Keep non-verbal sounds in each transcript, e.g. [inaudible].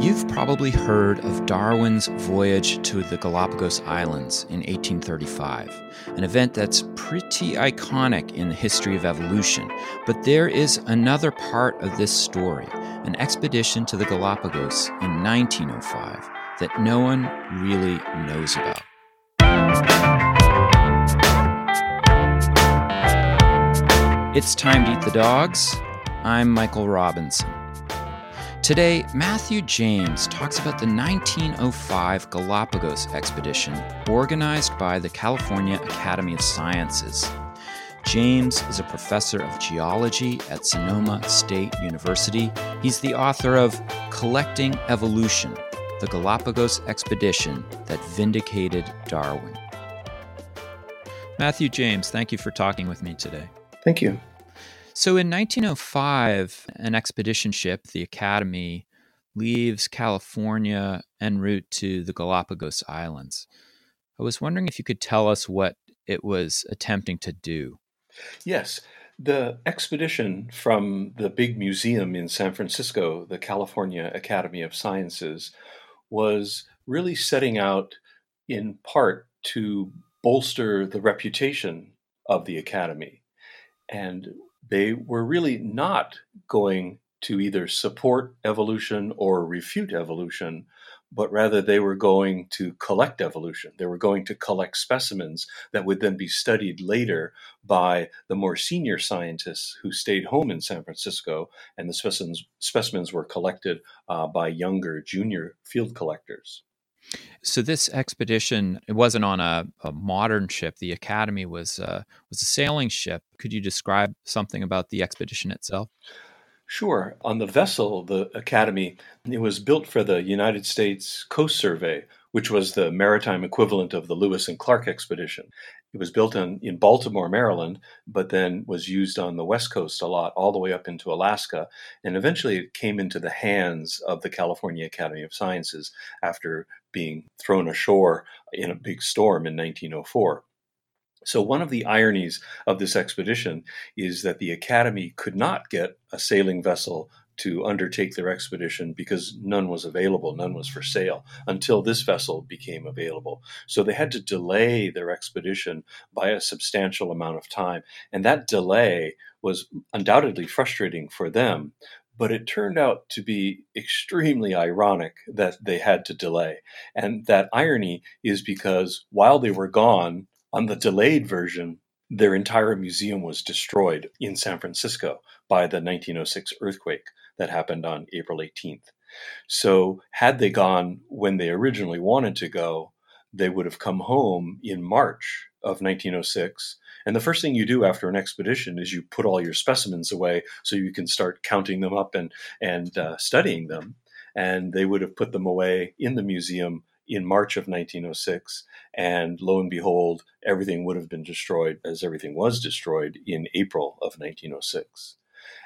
You've probably heard of Darwin's voyage to the Galapagos Islands in 1835, an event that's pretty iconic in the history of evolution. But there is another part of this story, an expedition to the Galapagos in 1905, that no one really knows about. It's time to eat the dogs. I'm Michael Robinson. Today, Matthew James talks about the 1905 Galapagos expedition organized by the California Academy of Sciences. James is a professor of geology at Sonoma State University. He's the author of Collecting Evolution The Galapagos Expedition That Vindicated Darwin. Matthew James, thank you for talking with me today. Thank you. So in 1905, an expedition ship, the Academy, leaves California en route to the Galapagos Islands. I was wondering if you could tell us what it was attempting to do. Yes. The expedition from the big museum in San Francisco, the California Academy of Sciences, was really setting out in part to bolster the reputation of the Academy. And they were really not going to either support evolution or refute evolution, but rather they were going to collect evolution. They were going to collect specimens that would then be studied later by the more senior scientists who stayed home in San Francisco, and the specimens, specimens were collected uh, by younger junior field collectors. So this expedition it wasn't on a, a modern ship. The Academy was uh, was a sailing ship. Could you describe something about the expedition itself? Sure. On the vessel, the Academy, it was built for the United States Coast Survey, which was the maritime equivalent of the Lewis and Clark expedition. It was built in, in Baltimore, Maryland, but then was used on the West Coast a lot, all the way up into Alaska. And eventually it came into the hands of the California Academy of Sciences after being thrown ashore in a big storm in 1904. So, one of the ironies of this expedition is that the Academy could not get a sailing vessel to undertake their expedition because none was available, none was for sale until this vessel became available. So they had to delay their expedition by a substantial amount of time. And that delay was undoubtedly frustrating for them. But it turned out to be extremely ironic that they had to delay. And that irony is because while they were gone, on the delayed version, their entire museum was destroyed in San Francisco by the 1906 earthquake that happened on April 18th. So, had they gone when they originally wanted to go, they would have come home in March of 1906. And the first thing you do after an expedition is you put all your specimens away so you can start counting them up and, and uh, studying them. And they would have put them away in the museum in March of 1906. And lo and behold, everything would have been destroyed as everything was destroyed in April of 1906.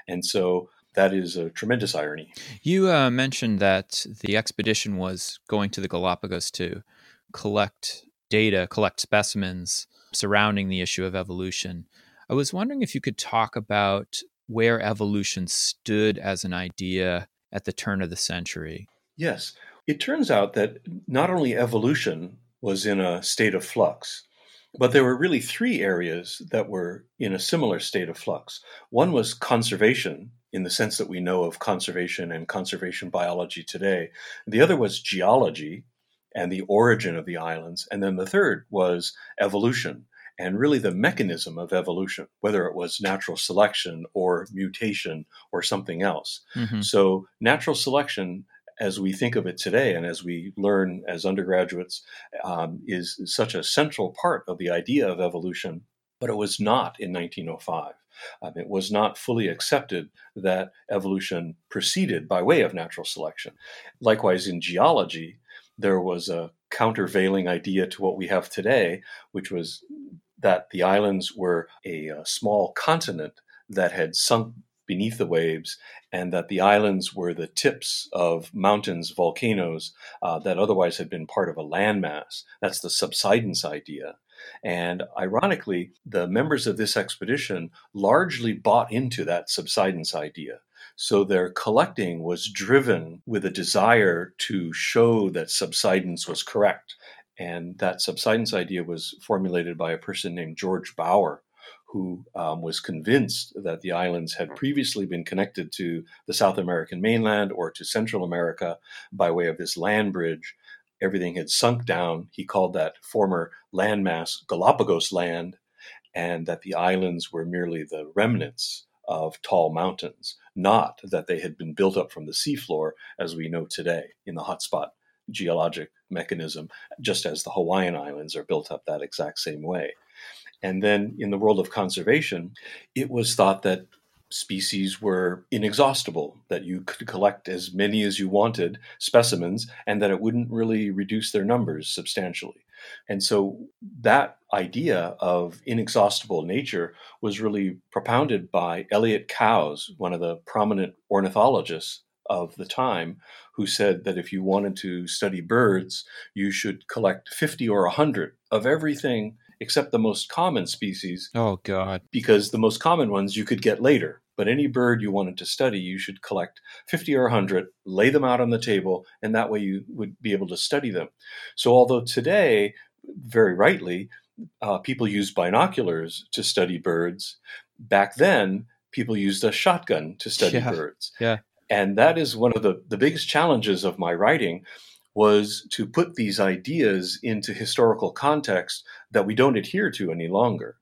And so that is a tremendous irony. You uh, mentioned that the expedition was going to the Galapagos to collect data, collect specimens surrounding the issue of evolution. I was wondering if you could talk about where evolution stood as an idea at the turn of the century. Yes. It turns out that not only evolution was in a state of flux, but there were really three areas that were in a similar state of flux. One was conservation, in the sense that we know of conservation and conservation biology today. The other was geology and the origin of the islands. And then the third was evolution and really the mechanism of evolution, whether it was natural selection or mutation or something else. Mm-hmm. So, natural selection, as we think of it today and as we learn as undergraduates, um, is such a central part of the idea of evolution, but it was not in 1905. Um, it was not fully accepted that evolution proceeded by way of natural selection. Likewise, in geology, there was a countervailing idea to what we have today, which was that the islands were a, a small continent that had sunk beneath the waves, and that the islands were the tips of mountains, volcanoes uh, that otherwise had been part of a landmass. That's the subsidence idea. And ironically, the members of this expedition largely bought into that subsidence idea. So their collecting was driven with a desire to show that subsidence was correct. And that subsidence idea was formulated by a person named George Baur, who um, was convinced that the islands had previously been connected to the South American mainland or to Central America by way of this land bridge. Everything had sunk down. He called that former landmass Galapagos land, and that the islands were merely the remnants of tall mountains, not that they had been built up from the seafloor as we know today in the hotspot geologic mechanism, just as the Hawaiian Islands are built up that exact same way. And then in the world of conservation, it was thought that species were inexhaustible, that you could collect as many as you wanted specimens, and that it wouldn't really reduce their numbers substantially. And so that idea of inexhaustible nature was really propounded by Elliott Coues, one of the prominent ornithologists of the time, who said that if you wanted to study birds, you should collect 50 or 100 of everything except the most common species. Oh, God. Because the most common ones you could get later. But any bird you wanted to study, you should collect 50 or 100, lay them out on the table, and that way you would be able to study them. So, although today, very rightly, uh, people use binoculars to study birds, back then, people used a shotgun to study yeah. birds. Yeah. And that is one of the, the biggest challenges of my writing was to put these ideas into historical context that we don't adhere to any longer.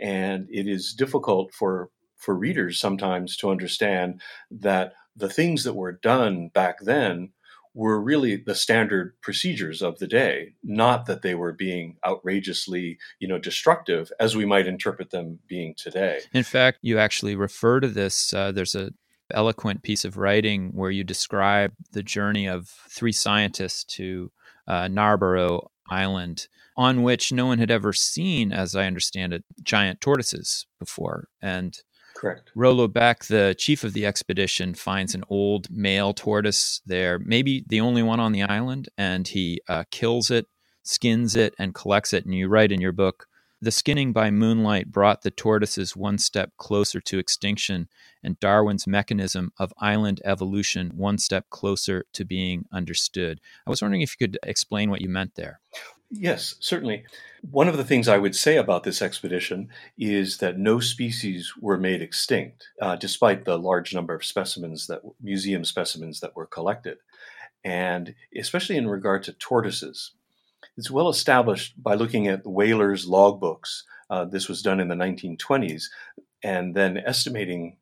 And it is difficult for for readers sometimes to understand that the things that were done back then were really the standard procedures of the day, not that they were being outrageously, you know, destructive as we might interpret them being today. In fact, you actually refer to this. Uh, there's a eloquent piece of writing where you describe the journey of three scientists to uh, Narborough Island, on which no one had ever seen, as I understand it, giant tortoises before. And Correct. Rollo Beck, the chief of the expedition, finds an old male tortoise there, maybe the only one on the island, and he uh, kills it, skins it, and collects it. And you write in your book, the skinning by moonlight brought the tortoises one step closer to extinction, and Darwin's mechanism of island evolution one step closer to being understood. I was wondering if you could explain what you meant there. Yes, certainly. One of the things I would say about this expedition is that no species were made extinct, uh, despite the large number of specimens that museum specimens that were collected, and especially in regard to tortoises. It's well established by looking at the whalers' logbooks. Uh, this was done in the 1920s, and then estimating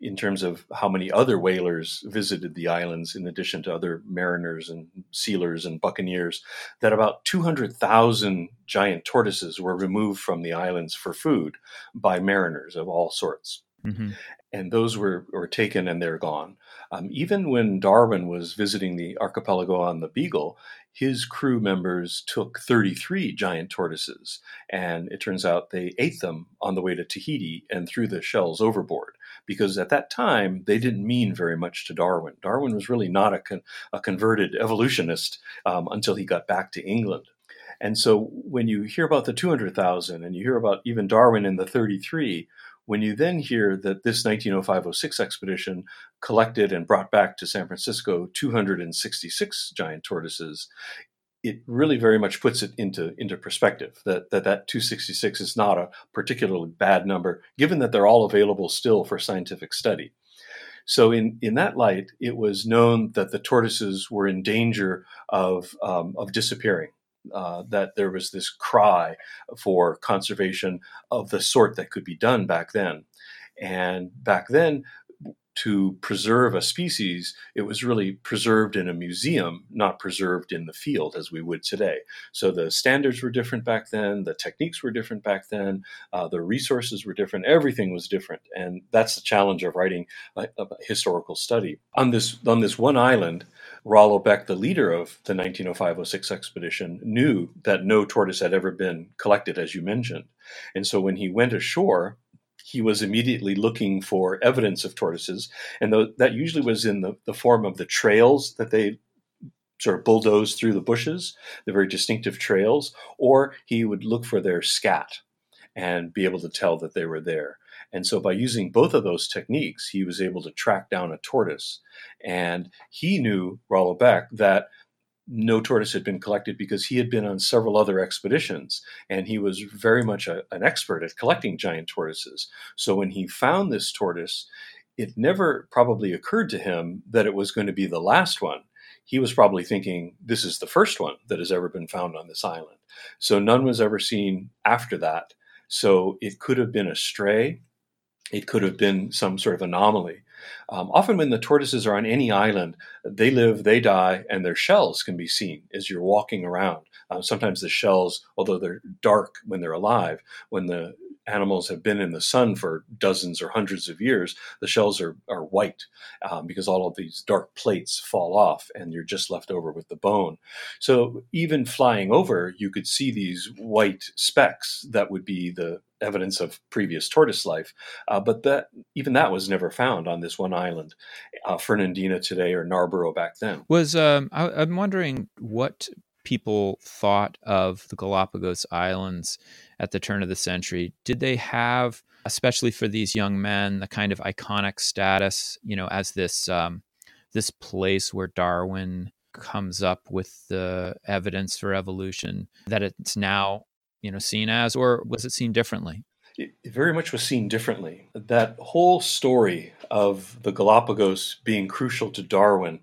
in terms of how many other whalers visited the islands, in addition to other mariners and sealers and buccaneers, that about 200,000 giant tortoises were removed from the islands for food by mariners of all sorts. Mm-hmm. And those were, were taken and they're gone. Um, even when Darwin was visiting the archipelago on the Beagle, his crew members took 33 giant tortoises, and it turns out they ate them on the way to Tahiti and threw the shells overboard because at that time they didn't mean very much to Darwin. Darwin was really not a, con- a converted evolutionist um, until he got back to England. And so when you hear about the 200,000 and you hear about even Darwin in the 33, when you then hear that this 1905-06 expedition collected and brought back to San Francisco 266 giant tortoises, it really very much puts it into into perspective that, that that 266 is not a particularly bad number given that they're all available still for scientific study. So in in that light it was known that the tortoises were in danger of um, of disappearing uh, that there was this cry for conservation of the sort that could be done back then and back then to preserve a species, it was really preserved in a museum, not preserved in the field as we would today. So the standards were different back then, the techniques were different back then, uh, the resources were different, everything was different. And that's the challenge of writing a, a historical study. On this, on this one island, Rollo Beck, the leader of the 1905-06 expedition, knew that no tortoise had ever been collected, as you mentioned. And so when he went ashore, he was immediately looking for evidence of tortoises, and th- that usually was in the, the form of the trails that they sort of bulldoze through the bushes, the very distinctive trails, or he would look for their scat and be able to tell that they were there. And so, by using both of those techniques, he was able to track down a tortoise. And he knew, Rollo Beck, that no tortoise had been collected because he had been on several other expeditions and he was very much a, an expert at collecting giant tortoises. So, when he found this tortoise, it never probably occurred to him that it was going to be the last one. He was probably thinking, this is the first one that has ever been found on this island. So none was ever seen after that. So it could have been a stray. It could have been some sort of anomaly. Um, often, when the tortoises are on any island, they live, they die, and their shells can be seen as you're walking around. Uh, sometimes the shells, although they're dark when they're alive, when the animals have been in the sun for dozens or hundreds of years, the shells are, are white um, because all of these dark plates fall off and you're just left over with the bone. So even flying over, you could see these white specks that would be the evidence of previous tortoise life. Uh, but that even that was never found on this one island, uh, Fernandina today or Narborough back then. Was um, I, I'm wondering what people thought of the Galapagos Islands at the turn of the century. Did they have, especially for these young men, the kind of iconic status, you know, as this um, this place where Darwin comes up with the evidence for evolution that it's now, you know, seen as, or was it seen differently? It very much was seen differently. That whole story of the Galapagos being crucial to Darwin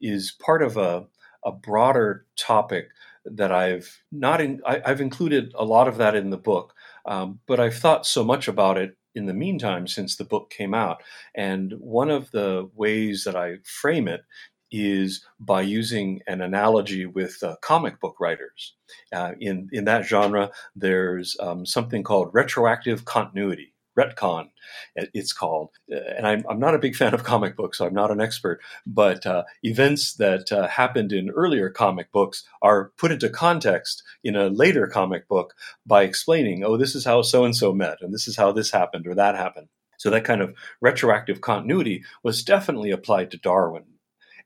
is part of a a broader topic that I've not in, I, have included a lot of that in the book, um, but I've thought so much about it in the meantime since the book came out. And one of the ways that I frame it is by using an analogy with uh, comic book writers. Uh, in in that genre, there's um, something called retroactive continuity retcon, it's called. Uh, and I'm, I'm, not a big fan of comic books, so I'm not an expert, but uh, events that uh, happened in earlier comic books are put into context in a later comic book by explaining, oh, this is how so and so met, and this is how this happened or that happened. So that kind of retroactive continuity was definitely applied to Darwin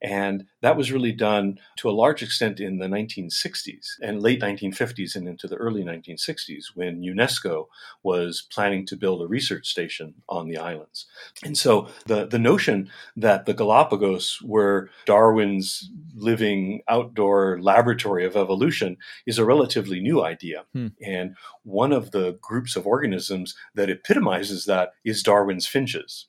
and that was really done to a large extent in the 1960s and late 1950s and into the early 1960s when UNESCO was planning to build a research station on the islands. And so the, the notion that the Galapagos were Darwin's living outdoor laboratory of evolution is a relatively new idea. Hmm. And one of the groups of organisms that epitomizes that is Darwin's finches.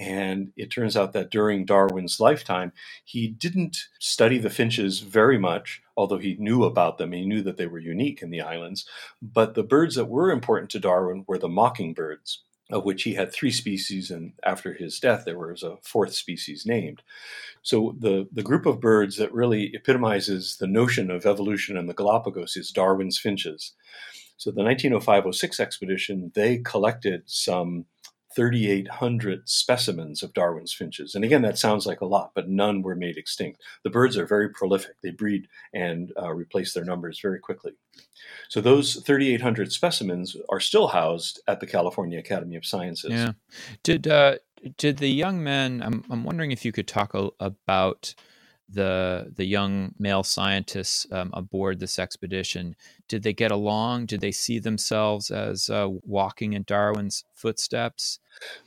And it turns out that during Darwin's lifetime, he didn't study the finches very much, although he knew about them. He knew that they were unique in the islands. But the birds that were important to Darwin were the mockingbirds, of which he had three species, and after his death, there was a fourth species named. So the, the group of birds that really epitomizes the notion of evolution in the Galapagos is Darwin's finches. So the 1905 06 expedition, they collected some 3,800 specimens of Darwin's finches. And again, that sounds like a lot, but none were made extinct. The birds are very prolific. They breed and uh, replace their numbers very quickly. So those 3,800 specimens are still housed at the California Academy of Sciences. Yeah. Did, uh, did the young men, I'm, I'm wondering if you could talk a, about the the young male scientists um, aboard this expedition. Did they get along? Did they see themselves as uh, walking in darwin's footsteps?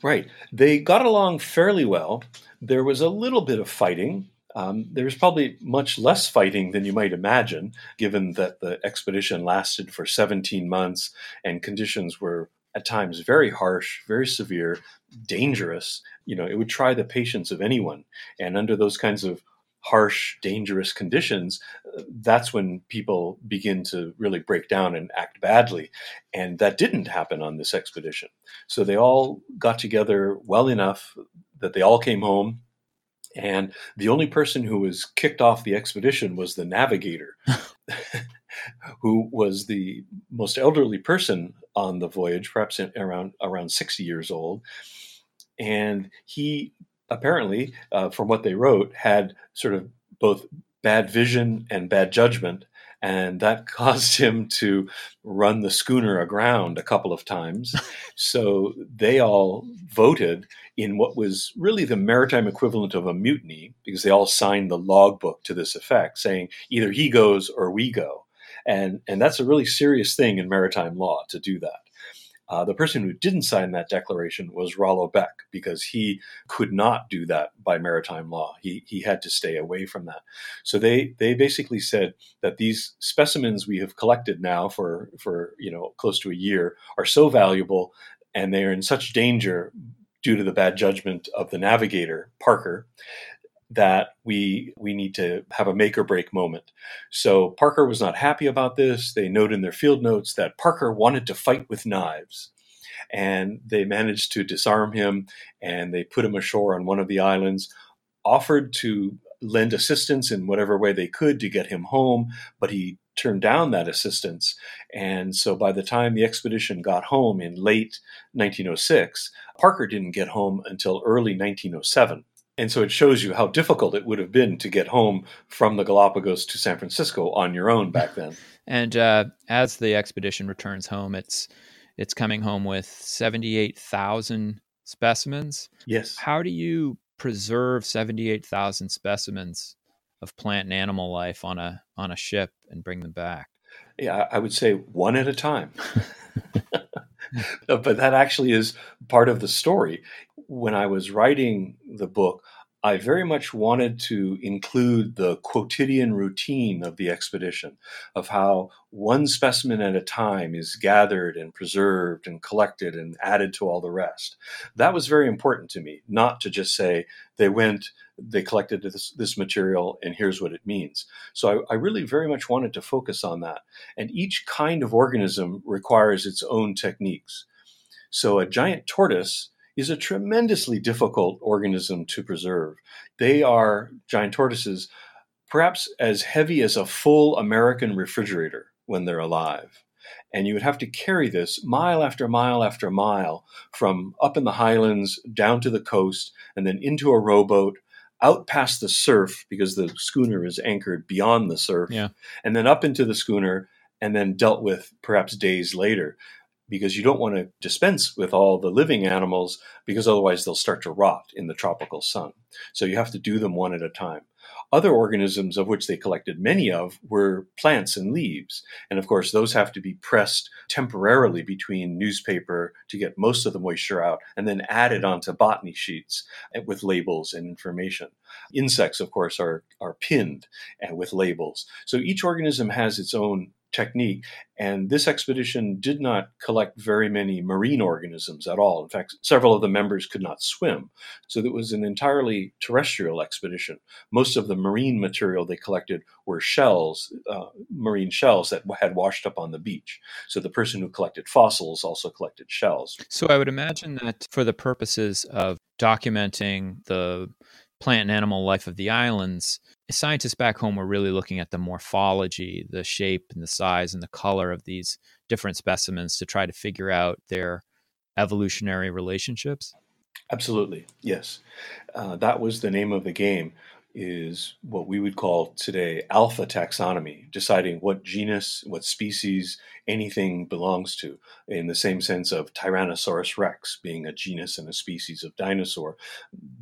Right. They got along fairly well. There was a little bit of fighting. Um, there was probably much less fighting than you might imagine, given that the expedition lasted for 17 months and conditions were at times very harsh, very severe, dangerous. You know, it would try the patience of anyone. And under those kinds of harsh, dangerous conditions, that's when people begin to really break down and act badly. And that didn't happen on this expedition. So they all got together well enough that they all came home. And the only person who was kicked off the expedition was the navigator, [laughs] who was the most elderly person on the voyage, perhaps around around 60 years old. And he apparently, uh, from what they wrote, had sort of both bad vision and bad judgment. And that [laughs] caused him to run the schooner aground a couple of times. [laughs] so they all voted in what was really the maritime equivalent of a mutiny, because they all signed the logbook to this effect, saying either he goes or we go. And, and that's a really serious thing in maritime law to do that. Uh, the person who didn't sign that declaration was Rollo Beck because he could not do that by maritime law. He, he had to stay away from that. So they, they basically said that these specimens we have collected now for, for you know close to a year are so valuable and they are in such danger due to the bad judgment of the navigator Parker that we we need to have a make or break moment. So Parker was not happy about this. They note in their field notes that Parker wanted to fight with knives. And they managed to disarm him and they put him ashore on one of the islands, offered to lend assistance in whatever way they could to get him home, but he turned down that assistance. And so by the time the expedition got home in late 1906, Parker didn't get home until early 1907. And so it shows you how difficult it would have been to get home from the Galapagos to San Francisco on your own back [laughs] then. and uh, as the expedition returns home, it's it's coming home with seventy eight thousand specimens. Yes. How do you preserve seventy eight thousand specimens of plant and animal life on a on a ship and bring them back? Yeah, I would say one at a time. [laughs] [laughs] but that actually is part of the story when I was writing the book, I very much wanted to include the quotidian routine of the expedition, of how one specimen at a time is gathered and preserved and collected and added to all the rest. That was very important to me, not to just say they went, they collected this, this material, and here's what it means. So I, I really very much wanted to focus on that. And each kind of organism requires its own techniques. So a giant tortoise is a tremendously difficult organism to preserve. They are giant tortoises, perhaps as heavy as a full American refrigerator when they're alive. And you would have to carry this mile after mile after mile from up in the highlands down to the coast and then into a rowboat out past the surf because the schooner is anchored beyond the surf yeah. and then up into the schooner and then dealt with perhaps days later because you don't want to dispense with all the living animals because otherwise they'll start to rot in the tropical sun. So you have to do them one at a time. Other organisms of which they collected many of were plants and leaves. And of course, those have to be pressed temporarily between newspaper to get most of the moisture out and then added onto botany sheets with labels and information. Insects, of course, are, are pinned uh, with labels. So each organism has its own technique. And this expedition did not collect very many marine organisms at all. In fact, several of the members could not swim. So it was an entirely terrestrial expedition. Most of the marine material they collected were shells, uh, marine shells that had washed up on the beach. So the person who collected fossils also collected shells. So I would imagine that for the purposes of documenting the plant and animal life of the islands, scientists back home were really looking at the morphology, the shape and the size and the color of these different specimens to try to figure out their evolutionary relationships. Absolutely, yes. Uh, that was the name of the game is what we would call today alpha taxonomy, deciding what genus, what species anything belongs to, in the same sense of Tyrannosaurus rex being a genus and a species of dinosaur.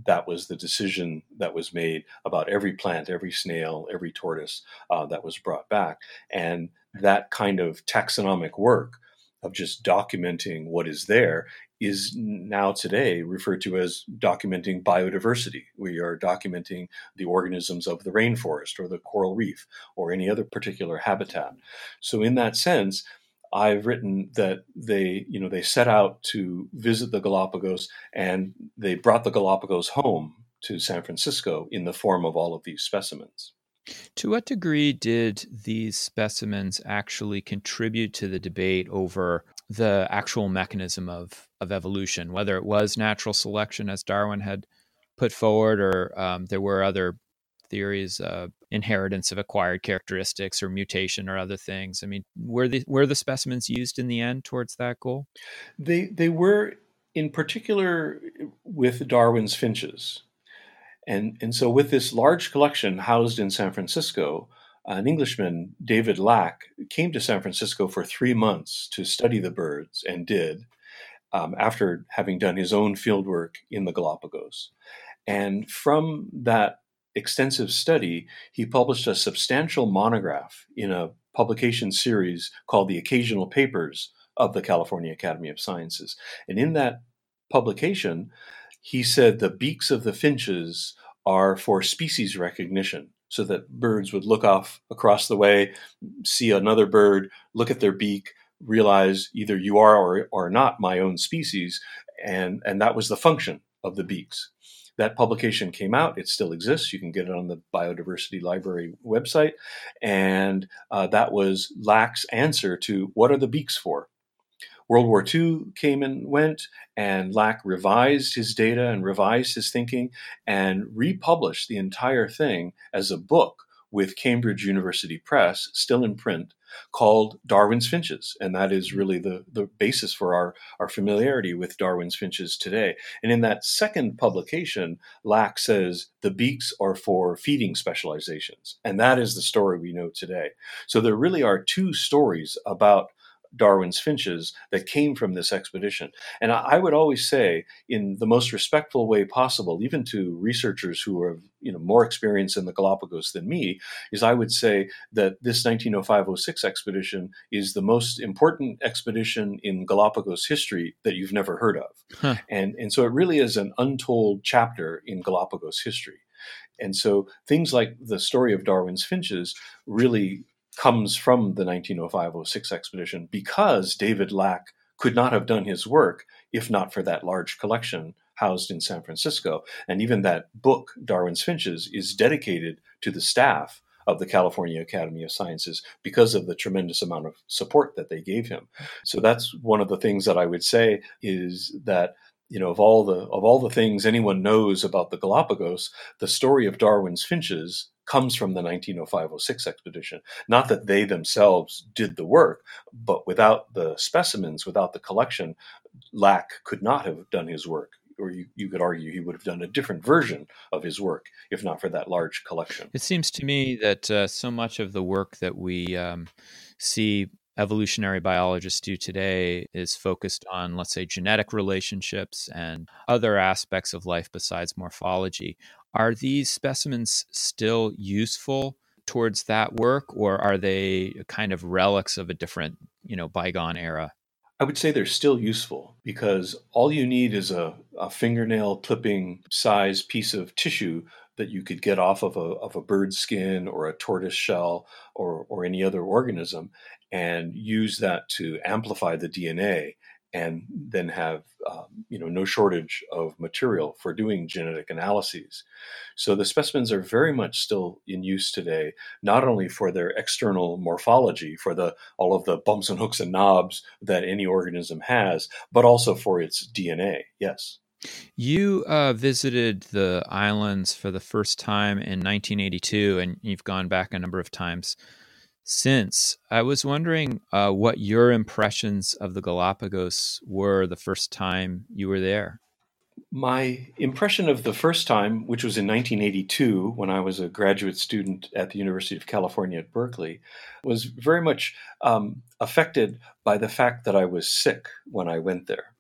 That was the decision that was made about every plant, every snail, every tortoise uh, that was brought back. And that kind of taxonomic work of just documenting what is there is now today referred to as documenting biodiversity. We are documenting the organisms of the rainforest or the coral reef or any other particular habitat. So, in that sense, I've written that they, you know, they set out to visit the Galapagos and they brought the Galapagos home to San Francisco in the form of all of these specimens. To what degree did these specimens actually contribute to the debate over the actual mechanism of of evolution, whether it was natural selection as Darwin had put forward, or um, there were other theories, uh, inheritance of acquired characteristics, or mutation, or other things. I mean, were the were the specimens used in the end towards that goal? They they were in particular with Darwin's finches, and and so with this large collection housed in San Francisco an Englishman, David Lack, came to San Francisco for three months to study the birds and did um, after having done his own fieldwork in the Galapagos. And from that extensive study, he published a substantial monograph in a publication series called the Occasional Papers of the California Academy of Sciences. And in that publication, he said the beaks of the finches are for species recognition so that birds would look off across the way, see another bird, look at their beak, realize either you are or, or not my own species, and, and that was the function of the beaks. That publication came out. It still exists. You can get it on the Biodiversity Library website. And uh, that was Lack's answer to what are the beaks for? World War II came and went, and Lack revised his data and revised his thinking and republished the entire thing as a book with Cambridge University Press, still in print, called Darwin's Finches. And that is really the, the basis for our, our familiarity with Darwin's Finches today. And in that second publication, Lack says the beaks are for feeding specializations. And that is the story we know today. So there really are two stories about Darwin's finches that came from this expedition. And I would always say, in the most respectful way possible, even to researchers who are you know more experienced in the Galapagos than me, is I would say that this 1905-06 expedition is the most important expedition in Galapagos history that you've never heard of. Huh. And and so it really is an untold chapter in Galapagos history. And so things like the story of Darwin's finches really comes from the 1905-06 expedition because David Lack could not have done his work if not for that large collection housed in San Francisco. And even that book, Darwin's Finches, is dedicated to the staff of the California Academy of Sciences because of the tremendous amount of support that they gave him. So that's one of the things that I would say is that you know of all the of all the things anyone knows about the Galapagos, the story of Darwin's finches comes from the 1905-06 expedition. Not that they themselves did the work, but without the specimens, without the collection, Lack could not have done his work. Or you, you could argue he would have done a different version of his work if not for that large collection. It seems to me that uh, so much of the work that we um, see evolutionary biologists do today is focused on, let's say, genetic relationships and other aspects of life besides morphology. Are these specimens still useful towards that work, or are they kind of relics of a different, you know, bygone era? I would say they're still useful because all you need is a, a fingernail clipping size piece of tissue that you could get off of a, of a bird skin or a tortoise shell or, or any other organism and use that to amplify the DNA and then have um, you know no shortage of material for doing genetic analyses. So the specimens are very much still in use today, not only for their external morphology, for the all of the bumps and hooks and knobs that any organism has, but also for its DNA. Yes. You uh, visited the islands for the first time in 1982, and you've gone back a number of times since. I was wondering uh, what your impressions of the Galapagos were the first time you were there. My impression of the first time, which was in 1982 when I was a graduate student at the University of California at Berkeley, was very much um, affected by the fact that I was sick when I went there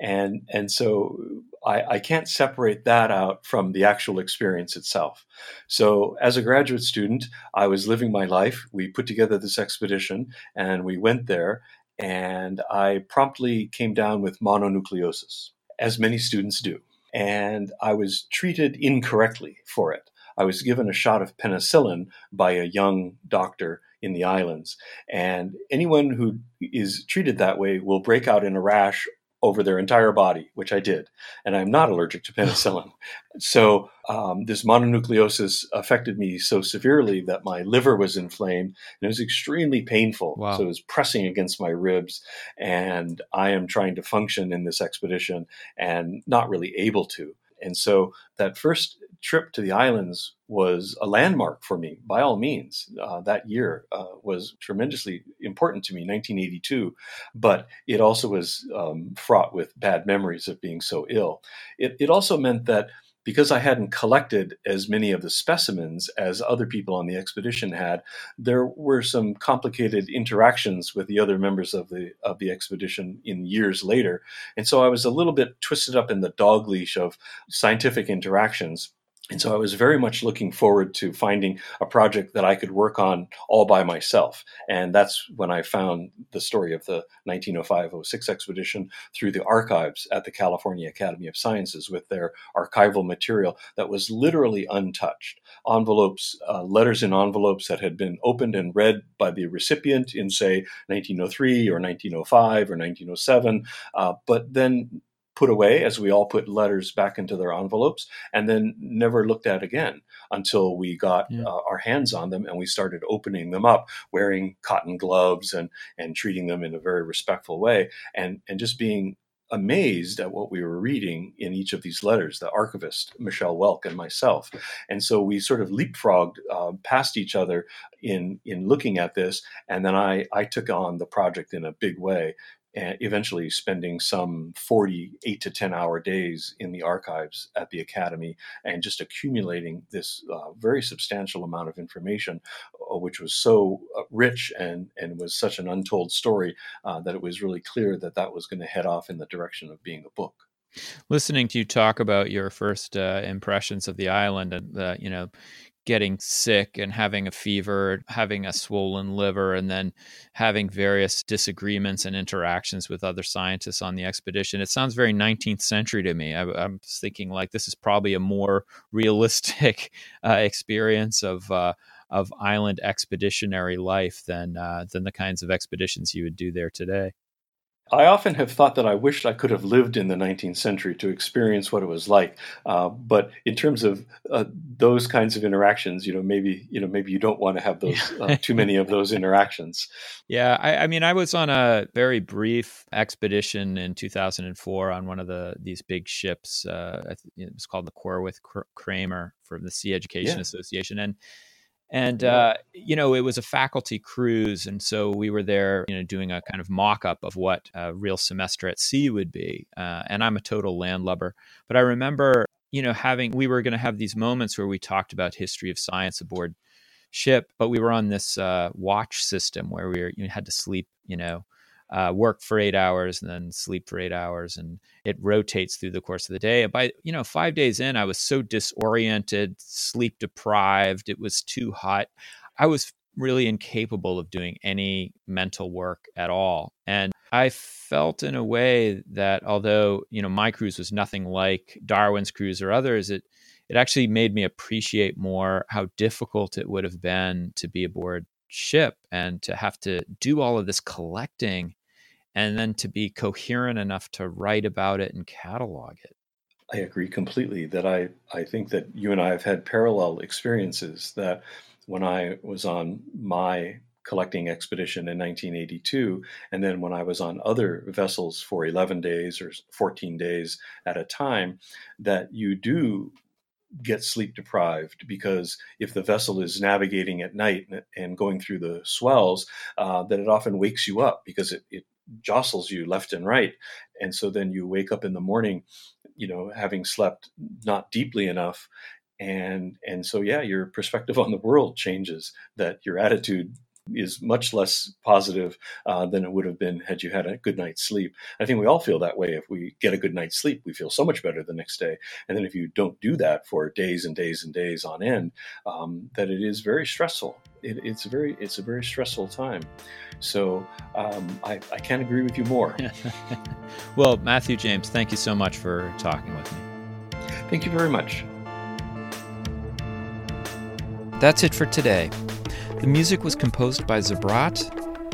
and and so I, I, can't separate that out from the actual experience itself. So as a graduate student, I was living my life. We put together this expedition and we went there, and I promptly came down with mononucleosis, as many students do, and I was treated incorrectly for it. I was given a shot of penicillin by a young doctor in the islands. And anyone who is treated that way will break out in a rash over their entire body, which I did. And I'm not allergic to [laughs] penicillin. so um, this mononucleosis affected me so severely that my liver was inflamed and it was extremely painful. Wow. So it was pressing against my ribs. And I am trying to function in this expedition and not really able to. And so that first trip to the islands was a landmark for me, by all means. Uh, that year uh, was tremendously important to me, 1982, but it also was um, fraught with bad memories of being so ill. It, it also meant that because I hadn't collected as many of the specimens as other people on the expedition had, there were some complicated interactions with the other members of the of the expedition in years later, and so I was a little bit twisted up in the dog leash of scientific interactions And so I was very much looking forward to finding a project that I could work on all by myself. And that's when I found the story of the 1905 06 expedition through the archives at the California Academy of Sciences with their archival material that was literally untouched. Envelopes, uh, letters in envelopes that had been opened and read by the recipient in, say, 1903 or 1905 or 1907, uh, but then put away as we all put letters back into their envelopes and then never looked at again until we got yeah. uh, our hands on them and we started opening them up wearing cotton gloves and and treating them in a very respectful way and and just being amazed at what we were reading in each of these letters, the archivist, Michelle Welk, and myself. And so we sort of leapfrogged uh, past each other in, in looking at this. And then I, I took on the project in a big way and eventually spending some 48 to 10 hour days in the archives at the academy and just accumulating this uh, very substantial amount of information uh, which was so uh, rich and, and was such an untold story uh, that it was really clear that that was going to head off in the direction of being a book. Listening to you talk about your first uh, impressions of the island and the you know getting sick and having a fever, having a swollen liver, and then having various disagreements and interactions with other scientists on the expedition. It sounds very 19th century to me. I, am thinking like this is probably a more [laughs] realistic uh, experience of. Uh, of island expeditionary life than uh, than the kinds of expeditions you would do there today. I often have thought that I wished I could have lived in the 19th century to experience what it was like. Uh, but in terms of uh, those kinds of interactions, you know, maybe you know, maybe you don't want to have those [laughs] uh, too many of those interactions. Yeah, I, I, mean, I was on a very brief expedition in 2004 on one of the these big ships. Uh, it was called the Corwith Kramer from the Sea Education yeah. Association, and and uh, you know it was a faculty cruise and so we were there you know doing a kind of mock-up of what a real semester at sea would be uh, and i'm a total landlubber but i remember you know having we were going to have these moments where we talked about history of science aboard ship but we were on this uh, watch system where we were, you had to sleep you know uh, work for eight hours and then sleep for eight hours, and it rotates through the course of the day. and By you know five days in, I was so disoriented, sleep deprived. It was too hot. I was really incapable of doing any mental work at all, and I felt in a way that although you know my cruise was nothing like Darwin's cruise or others, it it actually made me appreciate more how difficult it would have been to be aboard ship and to have to do all of this collecting and then to be coherent enough to write about it and catalog it. I agree completely that I, I think that you and I have had parallel experiences that when I was on my collecting expedition in 1982, and then when I was on other vessels for 11 days or 14 days at a time, that you do get sleep deprived because if the vessel is navigating at night and going through the swells, uh, it often wakes you up because it, it jostles you left and right. And so then you wake up in the morning, you know, having slept not deeply enough. And and so yeah, your perspective [laughs] on the world changes. That your attitude is much less positive uh, than it would have been had you had a good night's sleep. I think we all feel that way. If we get a good night's sleep, we feel so much better the next day. And then if you don't do that for days and days and days on end, um, that it is very stressful. It, it's very it's a very stressful time. So um, I, I can't agree with you more. [laughs] well, Matthew James, thank you so much for talking with me. Thank you very much. That's it for today. The music was composed by Zabrat.